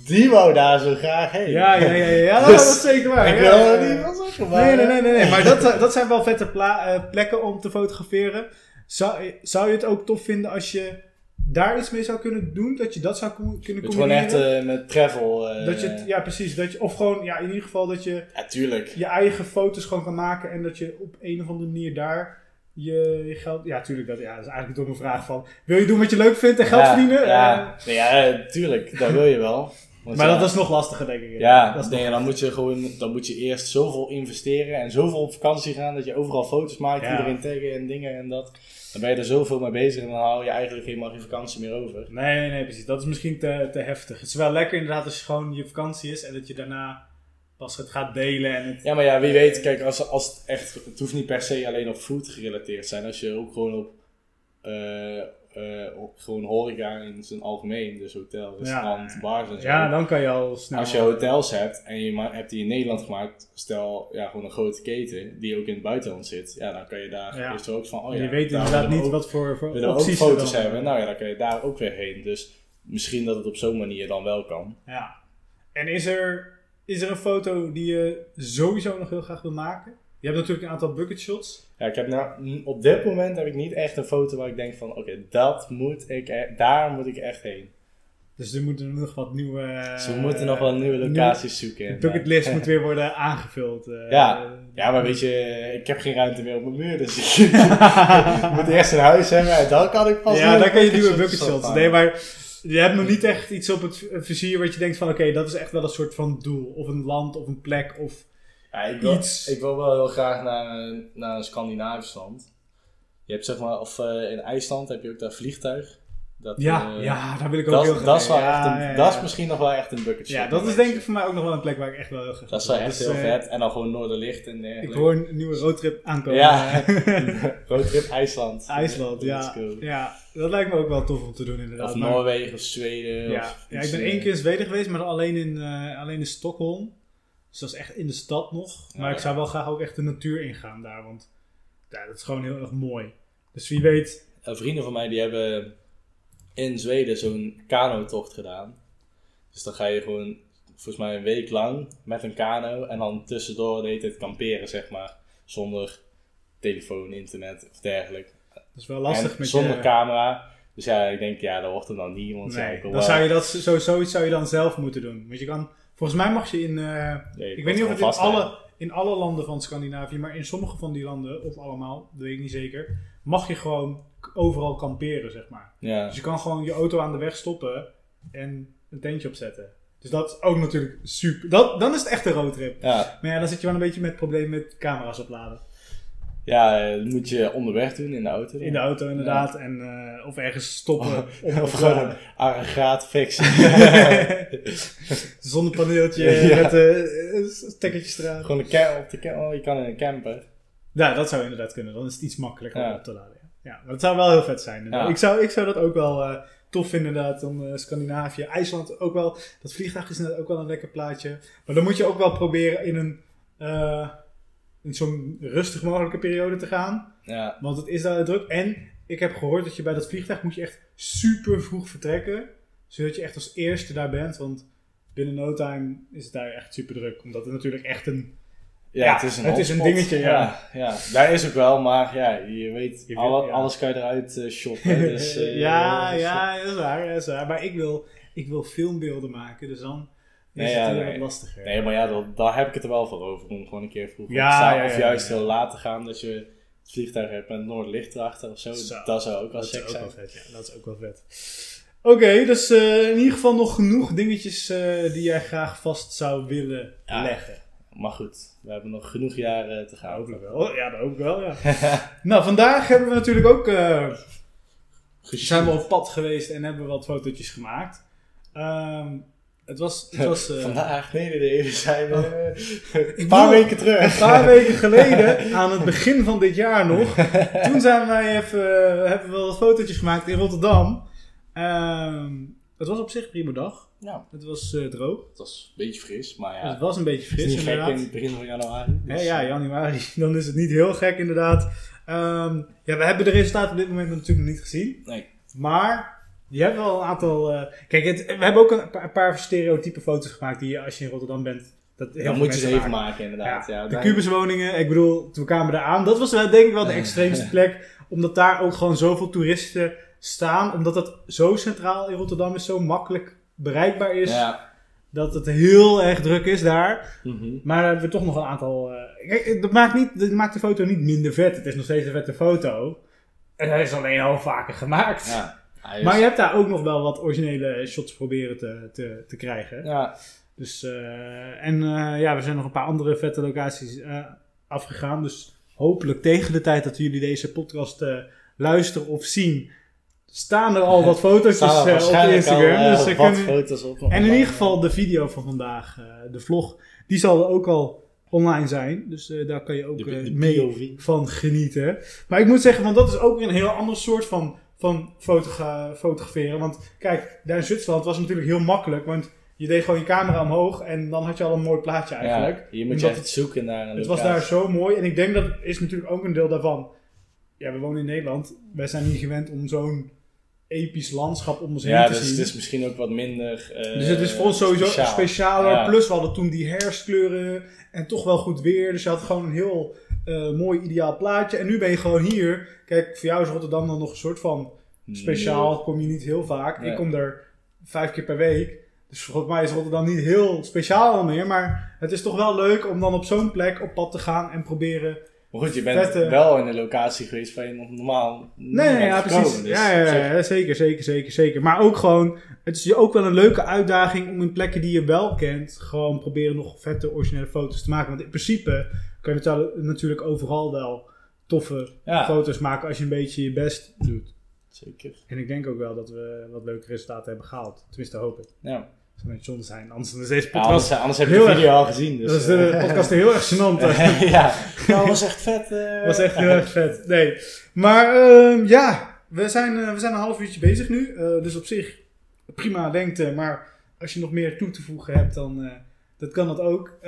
die wou daar zo graag heen. Ja, ja, ja, ja, ja dat, Dus dat is zeker waar. ik wil er niet van zeggen, maar... Nee, nee, nee, nee, nee. Maar dat, eh, dat zijn wel vette eh, plekken om te fotograferen. Zou, zou je het ook tof vinden als je daar iets mee zou kunnen doen? Dat je dat zou kunnen Het gewoon combineren? echt eh, met travel. eh, dat je het, ja, precies. Dat je, of gewoon, ja, in ieder geval dat je ja, tuurlijk. je eigen foto's gewoon kan maken en dat je op een of andere manier daar je, je geld... Ja, tuurlijk, dat, ja, dat is eigenlijk toch een vraag van... Wil je doen wat je leuk vindt en geld ja, verdienen? Ja, Eh, nee, ja, eh, tuurlijk, dat wil je wel. Want maar ja, dat is nog lastiger, denk ik. Ja, dat is nee, dan moet je gewoon, dan moet je eerst zoveel investeren en zoveel op vakantie gaan dat je overal foto's maakt, Ja. iedereen taggen en dingen en dat. Dan ben je er zoveel mee bezig en dan hou je eigenlijk helemaal geen vakantie meer over. Nee, nee, nee, precies. Dat is misschien te, te heftig. Het is wel lekker inderdaad als je gewoon je vakantie is en dat je daarna pas het gaat delen en het... Ja, maar ja, wie weet, kijk, als, als het echt, het hoeft niet per se alleen op food gerelateerd te zijn. Als je ook gewoon op, eh, eh, op gewoon horeca in zijn algemeen, dus hotel, restaurant, bars en zo. Ja, dan kan je al snel... Als je hotels hebt en je hebt die in Nederland gemaakt, stel ja, gewoon een grote keten die ook in het buitenland zit, ja, dan kan je daar Ja. ook van, oh ja, je weet inderdaad niet ook- wat voor, voor willen we ook foto's hebben. Nou ja, dan kan je daar ook weer heen. Dus misschien dat het op zo'n manier dan wel kan. Ja. En is er, is er een foto die je sowieso nog heel graag wil maken? Je hebt natuurlijk een aantal bucket shots. Ja, ik heb nou, op dit moment heb ik niet echt een foto waar ik denk van, oké, dat moet ik, e- daar moet ik echt heen. Dus er moeten nog wat nieuwe... Dus we moeten nog wel nieuwe locaties zoeken. De bucketlist moet weer worden aangevuld. eh. Ja. Ja, maar weet je, ik heb geen ruimte meer op mijn muur, dus ik moet eerst een huis hebben en dan kan ik pas ja, dan kan je nieuwe bucket shots. Nee, maar je hebt nog niet echt iets op het vizier wat je denkt van... Oké, dat is echt wel een soort van doel. Of een land, of een plek, of... Ja, ik, wil, Iets. ik wil wel heel graag naar, naar een Scandinavisch land. Je hebt zeg maar, of eh, in IJsland heb je ook daar vliegtuig. Dat, Ja, eh, ja, daar wil ik ook dat, heel graag dat, is wel heen. echt Ja, een, ja, ja. dat is misschien nog wel echt een bucket. Ja, dat is denk ik voor mij ook nog wel een plek waar ik echt wel heel graag Dat is wel echt Dus, heel eh, vet. En dan gewoon Noorderlicht en Ik dergelijke. hoor een nieuwe roadtrip aankomen. Ja. Roadtrip IJsland. IJsland, ja. ja. Dat lijkt me ook wel tof om te doen inderdaad. Of Maar- Noorwegen of Zweden. ja. of ja, ik ben eh, één keer in Zweden geweest, maar alleen in, eh, alleen in Stockholm. Dus dat is echt in de stad nog. Maar ik zou wel graag ook echt de natuur ingaan daar, want ja, dat is gewoon heel erg mooi. Dus wie weet, eh, vrienden van mij die hebben in Zweden zo'n kanotocht gedaan. Dus dan ga je gewoon volgens mij een week lang met een kano en dan tussendoor de hele tijd kamperen, zeg maar. Zonder telefoon, internet of dergelijke. dat is wel lastig en met zonder je... camera. Dus ja, ik denk, ja, dat wordt er dan niet. Want Nee, dan wel- zou je dat, zo, zoiets zou je dan zelf moeten doen. Want je kan, volgens mij mag je in, eh, ik weet niet of het in alle, in alle landen van Scandinavië, maar in sommige van die landen, of allemaal, dat weet ik niet zeker, mag je gewoon overal kamperen, zeg maar. Ja. Dus je kan gewoon je auto aan de weg stoppen en een tentje opzetten. Dus dat is ook natuurlijk super. Dat, dan is het echt een roadtrip. Ja, Maar ja, dan zit je wel een beetje met het probleem met camera's opladen. Ja, eh, dat moet je onderweg doen in de auto. dan. In de auto inderdaad. En, eh, of ergens stoppen. of gewoon een aggregaat fixen. Zonnepaneeltje Ja. met uh, stekkertjes eraan. gewoon een op de oh, je kan in een camper. Ja, dat zou inderdaad kunnen. Dan is het iets makkelijker om op te laden. Ja, maar het zou wel heel vet zijn. Ik, zou, ik zou dat ook wel eh, tof vinden inderdaad. Om eh, Scandinavië, IJsland ook wel. Dat vliegtuig is inderdaad ook wel een lekker plaatje. Maar dan moet je ook wel proberen in een... eh, in zo'n rustig mogelijke periode te gaan. Ja, Want het is daar druk. En ik heb gehoord dat je bij dat vliegtuig moet je echt super vroeg vertrekken. Zodat je echt als eerste daar bent. Want binnen no time is het daar echt super druk. Omdat het natuurlijk echt een... ja, Ja, het is een, het is een dingetje, ja. ja. ja. Daar is ook wel, maar ja, je weet, Je alle- ja. alles kan je eruit eh, shoppen. Dus, eh, ja, dus, ja, dat is waar, dat is waar. Maar ik wil, ik wil filmbeelden maken. Dus dan is Nee, het ja, nee. lastiger. Nee, maar ja, dat, daar heb ik het er wel voor over. Om gewoon een keer vroeg op Ja, te staan. of juist heel laat te gaan. Dat je het vliegtuig hebt met Noordlicht erachter of zo. Zo. Dat zou ook wel sick ook zijn. wel vet, ja. Dat is ook wel vet. Oké, dus eh, in ieder geval nog genoeg dingetjes eh, die jij graag vast zou willen Ja. leggen. Maar goed, we hebben nog genoeg jaren te gaan. ook wel. Ja, dat ook wel, ja. nou, vandaag hebben we natuurlijk ook... eh, zijn we op pad geweest en hebben we wat fotootjes gemaakt. Ehm, het was... Het was eh, Vandaag, nee, nee, nee, we zijn eh, een paar bedoel, weken terug. Een paar weken geleden, aan het begin van dit jaar nog, toen zijn wij even, hebben we wel wat fotootjes gemaakt in Rotterdam. Ehm, het was op zich een prima dag. Ja, Het was eh, droog. het was een beetje fris, maar ja. Het was een beetje het is fris niet gek inderdaad. in het begin van januari. Dus, ja, januari. Dan is het niet heel gek inderdaad. Ehm, ja, we hebben de resultaten op dit moment natuurlijk nog niet gezien. Nee. Maar je hebt wel een aantal... eh, kijk, het, we hebben ook een paar, een paar stereotype foto's gemaakt die je als je in Rotterdam bent... Dat heel Dan moet je ze even maken. maken, inderdaad. Ja, de kubuswoningen, ik bedoel, toen kwamen we daar aan. Dat was wel, denk ik wel de extreemste plek. Omdat daar ook gewoon zoveel toeristen staan. Omdat het zo centraal in Rotterdam is, zo makkelijk bereikbaar is. Ja. Dat het heel erg druk is daar. Mhm. Maar daar hebben we toch nog een aantal... eh, kijk, dat maakt, niet, dat maakt de foto niet minder vet. Het is nog steeds een vette foto. En hij is alleen al vaker gemaakt. Ja. Is- Maar je hebt daar ook nog wel wat originele shots proberen te, te, te krijgen. ja. Dus, eh, en eh, ja, we zijn nog een paar andere vette locaties eh, afgegaan. Dus hopelijk tegen de tijd dat jullie deze podcast eh, luisteren of zien, staan er al wat foto's er op Instagram. al, dus wat kunnen- foto's op. en in ieder geval de video van vandaag, eh, de vlog, die zal ook al online zijn. Dus eh, daar kan je ook De- eh, de mee POV. van genieten. Maar ik moet zeggen, want dat is ook weer een heel ander soort van, van fotogra- fotograferen. Want kijk, daar in Zwitserland was het natuurlijk heel makkelijk. Want je deed gewoon je camera omhoog en dan had je al een mooi plaatje eigenlijk. Ja, hier moet je echt zoeken naar een Het was daar zo mooi. En ik denk dat is natuurlijk ook een deel daarvan. Ja, we wonen in Nederland. Wij zijn niet gewend om zo'n episch landschap om ons Ja, heen te dus zien. het is misschien ook wat minder eh, Dus het is voor ons sowieso speciaal. specialer. Ja. Plus we hadden toen die herfstkleuren en toch wel goed weer. Dus je had gewoon een heel mooi ideaal plaatje. En nu ben je gewoon hier. Kijk, voor jou is Rotterdam dan nog een soort van speciaal. Kom je niet heel vaak. Nee. Ik kom er vijf keer per week. Dus volgens mij is Rotterdam niet heel speciaal meer. Maar het is toch wel leuk om dan op zo'n plek op pad te gaan en proberen Maar goed, je bent Vette- wel in een locatie geweest waar je nog normaal Nee, ja, precies. dus ja, ja, ja, zeker, zeker, zeker, zeker. Maar ook gewoon, het is ook wel een leuke uitdaging om in plekken die je wel kent, gewoon proberen nog vette originele foto's te maken. Want in principe kan je natu- natuurlijk overal wel toffe Ja. foto's maken als je een beetje je best doet. Zeker. En ik denk ook wel dat we wat leuke resultaten hebben gehaald. Tenminste, hoop ik. Ja. Zou net zonde zijn. Anders is deze Ja, podcast... anders, anders heb je de video al gezien. Dus, dat is de eh, podcast heel erg gênant. ja, dat was echt vet. Dat was echt heel erg vet. Nee. Maar ehm, ja, we zijn, eh, we zijn een half uurtje bezig nu. Dus op zich prima lengte. Maar als je nog meer toe te voegen hebt, dan dat kan dat ook.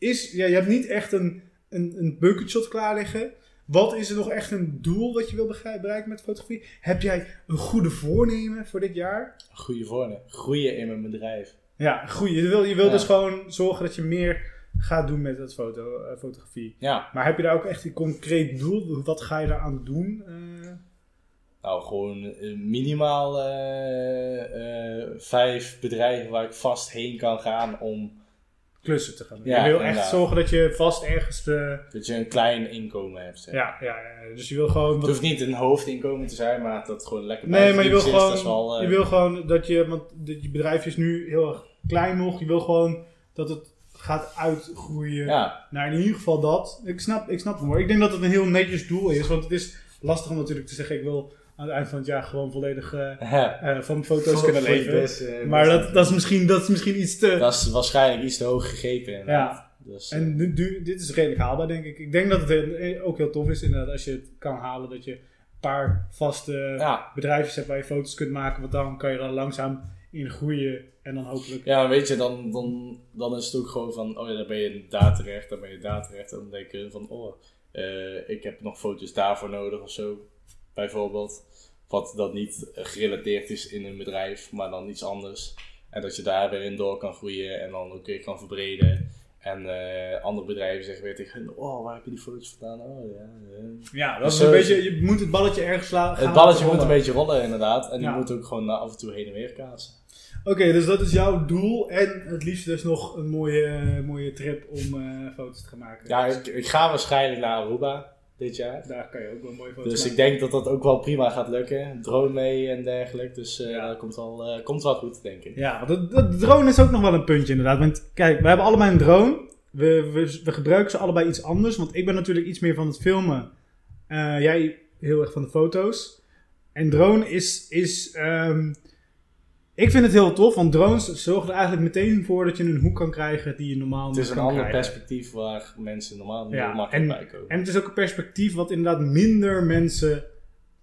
Is, ja, je hebt niet echt een, een, een bucketshot klaar liggen. Wat is er nog echt een doel wat je wil bereiken met fotografie? Heb jij een goede voornemen voor dit jaar? Goeie voorne. Groeien in mijn bedrijf. Ja, goed. Je wil, je wil Ja. dus gewoon zorgen dat je meer gaat doen met het foto, eh, fotografie. Ja, Maar heb je daar ook echt een concreet doel? Wat ga je daaraan doen? Eh, nou gewoon eh, minimaal vijf bedrijven waar ik vast heen kan gaan om klussen te gaan doen. Ja, je wil echt zorgen dat je vast ergens... eh, dat je een klein inkomen hebt. zeg. ja, ja, ja, dus je wil gewoon... Het hoeft niet een hoofdinkomen te zijn, maar dat het gewoon lekker bij nee, maar je wil, gewoon, dat is wel, eh, je wil gewoon dat je... Want dat je bedrijf is nu heel erg klein nog. Je wil gewoon dat het gaat uitgroeien Ja, naar in ieder geval dat. Ik snap, ik snap het hoor. Ik denk dat het een heel netjes doel is. Want het is lastig om natuurlijk te zeggen... Ik wil aan het eind van het jaar gewoon volledig eh, eh, van foto's kunnen leven. best, eh, maar best- dat, dat, is misschien, dat is misschien iets te... dat is waarschijnlijk iets te hoog gegrepen. inderdaad. Ja. Dus, En nu, nu- dit is redelijk haalbaar, denk ik. Ik denk dat het heel- ook heel tof is, inderdaad, als je het kan halen. Dat je een paar vaste ja. bedrijfjes hebt waar je foto's kunt maken. Want dan kan je dan langzaam in groeien. En dan hopelijk... Ja, weet je, dan, dan, dan is het ook gewoon van, oh ja, dan ben je daar terecht, dan ben je daar terecht. En dan denk je van, oh, ik heb nog foto's daarvoor nodig of zo, bijvoorbeeld. Wat dat niet gerelateerd is in een bedrijf, maar dan iets anders. En dat je daar weer in door kan groeien en dan ook weer kan verbreden. En eh, andere bedrijven zeggen weer tegen oh, waar heb je die foto's vandaan? Oh ja, ja. Ja, dat is Zo een is beetje... Je moet het balletje ergens slaan. Het balletje moet een beetje rollen inderdaad. En die moet ook gewoon af en toe heen en weer kaatsen. Oké, dus dat is jouw doel. En het liefst dus nog een mooie, mooie trip om eh, foto's te gaan maken. Ja, ik, ik ga waarschijnlijk naar Aruba dit jaar. Daar kan je ook wel mooie foto's Dus ik denk dat dat ook wel prima gaat lukken. Drone mee en dergelijke. Dus eh Ja. dat komt wel, eh, komt wel goed, denk ik. Ja, de, de drone is ook nog wel een puntje inderdaad. Want kijk, we hebben allebei een drone. We, we, we gebruiken ze allebei iets anders. Want ik ben natuurlijk iets meer van het filmen. Eh, jij heel erg van de foto's. En drone is... is ehm, ik vind het heel tof, want drones zorgen er eigenlijk meteen voor dat je een hoek kan krijgen die je normaal Het niet is een kan ander krijgen. perspectief waar mensen normaal niet Ja, makkelijk bij komen. En het is ook een perspectief wat inderdaad minder mensen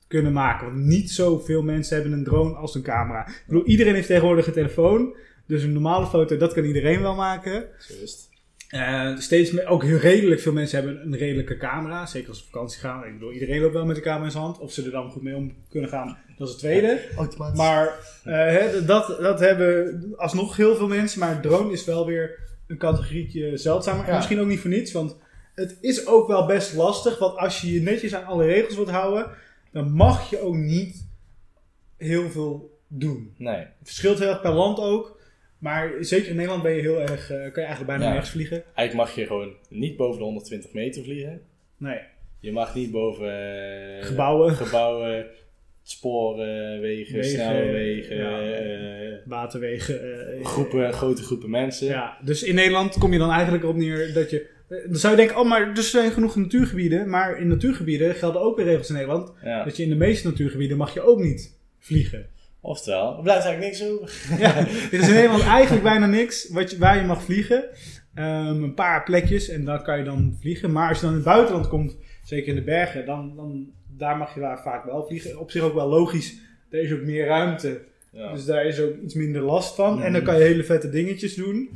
kunnen maken. Want niet zoveel mensen hebben een drone als een camera. Ik bedoel, iedereen heeft tegenwoordig een telefoon. Dus een normale foto, dat kan iedereen wel maken. Het. Eh, steeds meer, ook heel redelijk veel mensen hebben een redelijke camera. Zeker als ze op vakantie gaan. Ik bedoel, iedereen loopt wel met een camera in zijn hand. Of ze er dan goed mee om kunnen gaan, dat is het tweede. Automatisch. Maar eh, hè, dat, dat hebben alsnog heel veel mensen. Maar drone is wel weer een categorietje zeldzamer. En Ja. misschien ook niet voor niets. Want het is ook wel best lastig. Want als je je netjes aan alle regels wilt houden, dan mag je ook niet heel veel doen. Nee. Het verschilt heel erg per land ook. Maar zeker in Nederland ben je heel erg, eh, kan je eigenlijk bijna Ja. nergens vliegen. Eigenlijk mag je gewoon niet boven de 120 meter vliegen. Nee. Je mag niet boven eh, Gebouwen. gebouwen, sporen, wegen, Wegen, snelwegen, ja. eh, Waterwegen. eh, groepen, grote groepen mensen. Ja, dus in Nederland kom je dan eigenlijk erop neer dat je... eh, Dan zou je denken, oh, maar er zijn genoeg natuurgebieden. Maar in natuurgebieden gelden ook weer regels in Nederland. Ja. Dat je in de meeste natuurgebieden mag je ook niet vliegen. Oftewel, er blijft eigenlijk niks over. Ja, er is in Nederland eigenlijk bijna niks wat je, waar je mag vliegen. Ehm, een paar plekjes en dan kan je dan vliegen. Maar als je dan in het buitenland komt, zeker in de bergen, dan, dan daar mag je daar vaak wel vliegen. Op zich ook wel logisch. Er is ook meer ruimte. Ja. Dus daar is ook iets minder last van. En dan Mhm. kan je hele vette dingetjes doen.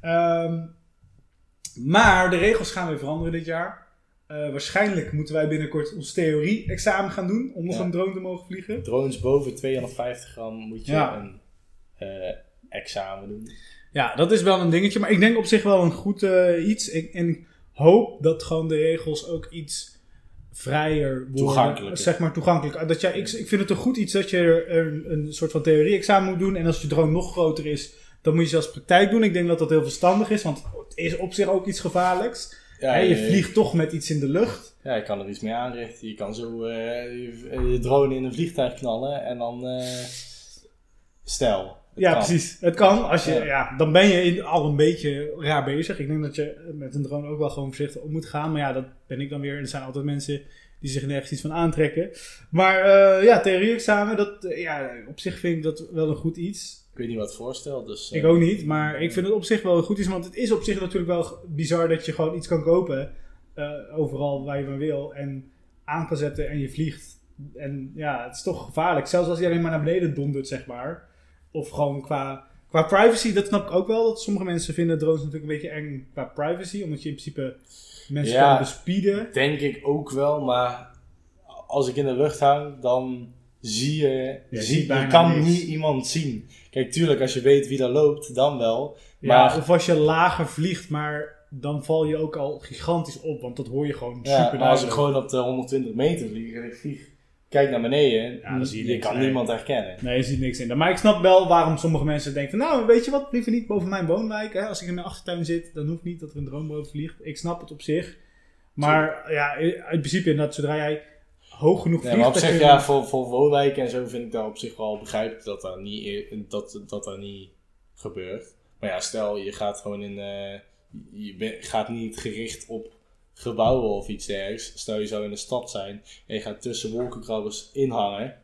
Ehm, maar de regels gaan weer veranderen dit jaar. Eh, waarschijnlijk moeten wij binnenkort ons theorie-examen gaan doen. Om nog Ja. een drone te mogen vliegen. Drones boven 250 gram moet je Ja. een eh, examen doen. Ja, dat is wel een dingetje. Maar ik denk op zich wel een goed eh, iets. Ik, en ik hoop dat gewoon de regels ook iets vrijer worden. Zeg maar toegankelijk. Dat jij, ik, ik vind het een goed iets dat je er een, een soort van theorie-examen moet doen. En als je drone nog groter is, dan moet je zelfs praktijk doen. Ik denk dat dat heel verstandig is. Want het is op zich ook iets gevaarlijks. Ja, je vliegt toch met iets in de lucht. Ja, je kan er iets mee aanrichten. Je kan zo eh, je, je drone in een vliegtuig knallen en dan eh stel. Het ja, kan. precies. Het kan. Als je, Ja. ja. dan ben je in- al een beetje raar bezig. Ik denk dat je met een drone ook wel gewoon voorzichtig om moet gaan. Maar ja, dat ben ik dan weer. Er zijn altijd mensen die zich nergens iets van aantrekken. Maar eh, ja, theorie-examen, dat, eh, ja, op zich vind ik dat wel een goed iets. Ik weet niet wat het voorstelt, dus... Ik eh, ook niet, maar ik vind het op zich wel een goed iets. Want het is op zich natuurlijk wel bizar dat je gewoon iets kan kopen. eh, overal waar je maar wil. En aan kan zetten en je vliegt. En ja, het is toch gevaarlijk. Zelfs als je alleen maar naar beneden dondert, zeg maar. Of gewoon qua, qua privacy, dat snap ik ook wel. Dat sommige mensen vinden drones natuurlijk een beetje eng qua privacy. Omdat je in principe mensen Ja. kan bespieden. Denk ik ook wel, maar als ik in de lucht hang, dan zie je... je zie, kan niks. niet iemand zien. Kijk, tuurlijk, als je weet wie daar loopt, dan wel. Ja, Maar of als je lager vliegt, maar dan val je ook al gigantisch op. Want dat hoor je gewoon Ja, super maar als ik gewoon op de 120 meter vlieg en ik vlieg, kijk naar beneden, Ja, dan zie je je, niks, kan nee. niemand herkennen. Nee, je ziet niks in. Maar ik snap wel waarom sommige mensen denken van... Nou, weet je wat? Liever niet boven mijn woonwijk. Hè? Als ik in mijn achtertuin zit, dan hoeft niet dat er een drone boven vliegt. Ik snap het op zich. Maar ja, in principe inderdaad, zodra jij hoog genoeg Nee, vliegt... maar op zich, je- ja, voor, voor woonwijken en zo vind ik dat op zich wel begrijpelijk dat dat niet, e- dat, dat, dat niet gebeurt. Maar ja, stel je gaat gewoon in, eh, je ben- gaat niet gericht op gebouwen of iets dergelijks. Stel je zou in de stad zijn en je gaat tussen wolkenkrabbers inhangen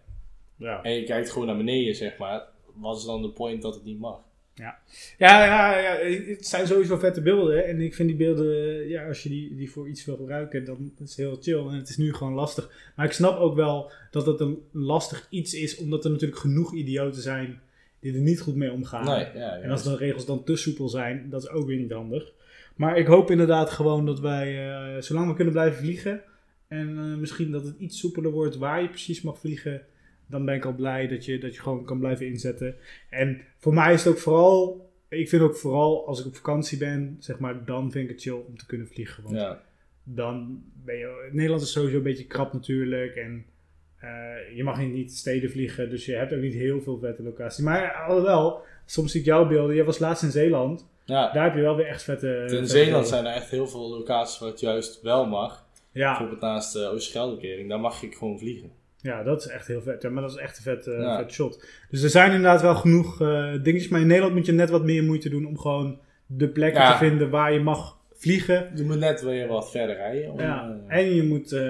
Ja. en je kijkt gewoon naar beneden, zeg maar. Wat is dan de point dat het niet mag? Ja, ja, ja, het zijn sowieso vette beelden. En ik vind die beelden, ja, als je die, die voor iets wil gebruiken, dan is het heel chill. En het is nu gewoon lastig. Maar ik snap ook wel dat het een lastig iets is, omdat er natuurlijk genoeg idioten zijn die er niet goed mee omgaan. Nee, ja, En als de regels dan te soepel zijn, dat is ook weer niet handig. Maar ik hoop inderdaad gewoon dat wij, eh, zolang we kunnen blijven vliegen, en eh, misschien dat het iets soepeler wordt waar je precies mag vliegen, dan ben ik al blij dat je, dat je gewoon kan blijven inzetten. En voor mij is het ook vooral, ik vind ook vooral als ik op vakantie ben, zeg maar, dan vind ik het chill om te kunnen vliegen. Want ja. dan ben je, Nederland is sowieso een beetje krap natuurlijk en eh, je mag in niet steden vliegen, dus je hebt ook niet heel veel vette locaties. Maar alhoewel, soms zie ik jouw beelden, jij was laatst in Zeeland, ja. daar heb je wel weer echt vette... In Zeeland zijn er echt heel veel locaties waar het juist wel mag. Ja, Bijvoorbeeld naast de Oosterscheldekering, daar mag ik gewoon vliegen. ja, dat is echt heel vet. Ja, maar dat is echt een vet, eh, Ja. vet shot. Dus er zijn inderdaad wel genoeg eh, dingetjes, maar in Nederland moet je net wat meer moeite doen om gewoon de plekken Ja. te vinden waar je mag vliegen. Je moet net weer wat verder rijden. Om, Ja, eh, en je moet eh,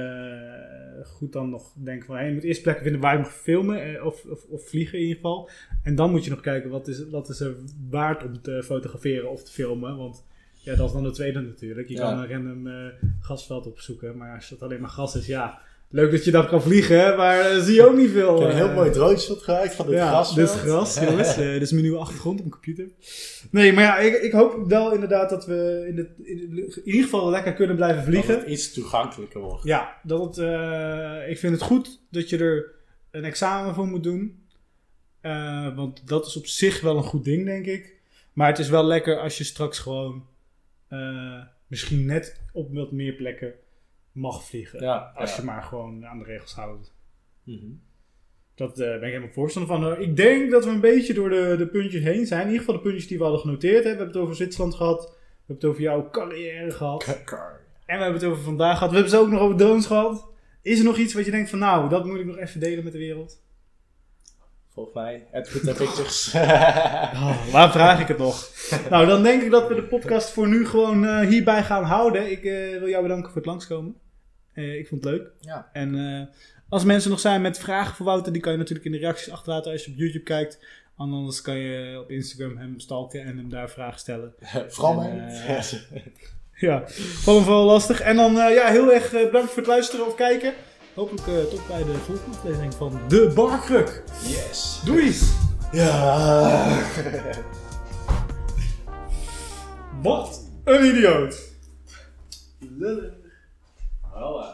goed dan nog denken van, hey, je moet eerst plekken vinden waar je mag filmen eh, of, of, of vliegen in ieder geval. En dan moet je nog kijken wat is, wat is er waard om te fotograferen of te filmen. Want ja, dat is dan de tweede natuurlijk. Je Ja. kan een random eh, gasveld opzoeken, maar als het alleen maar gas is, ja, leuk dat je dat kan vliegen, hè, maar eh, zie je ook niet veel. Ik heb een heel eh, mooi drone shot gemaakt van dit ja, gras. dit is gras, jongens. Eh, dit is mijn nieuwe achtergrond op mijn computer. Nee, maar ja, ik, ik hoop wel inderdaad dat we in, de, in, de- in ieder geval lekker kunnen blijven Dat vliegen. het iets toegankelijker wordt. Ja, dat het, ik vind het goed dat je er een examen voor moet doen. Want dat is op zich wel een goed ding, denk ik. Maar het is wel lekker als je straks gewoon misschien net op wat meer plekken mag vliegen. Ja, Als ja. je maar gewoon aan de regels houdt. Mhm. Dat eh, ben ik helemaal voorstander van. Eh, ik denk dat we een beetje door de, de puntjes heen zijn. In ieder geval de puntjes die we hadden genoteerd. Hè. We hebben het over Zwitserland gehad. We hebben het over jouw carrière gehad. En we hebben het over vandaag gehad. We hebben het ook nog over drones gehad. Is er nog iets wat je denkt van nou, dat moet ik nog even delen met de wereld? Volgens mij, Twitter Pictures. Oh, waar vraag ik het nog? nou, dan denk ik dat we de podcast voor nu gewoon eh, hierbij gaan houden. Ik wil jou bedanken voor het langskomen. Eh, ik vond het leuk. ja. En eh, als mensen nog zijn met vragen voor Wouter, die kan je natuurlijk in de reacties achterlaten als je op YouTube kijkt. Anders kan je op Instagram hem stalken en hem daar vragen stellen. Vooral mij. eh, Ja, vond hem vooral lastig. En dan ja, heel erg bedankt voor het luisteren of kijken. Hopelijk tot bij de volgende aflevering van De Barkruk. yes. Doei! Ja. Wat een idioot! Well, uh,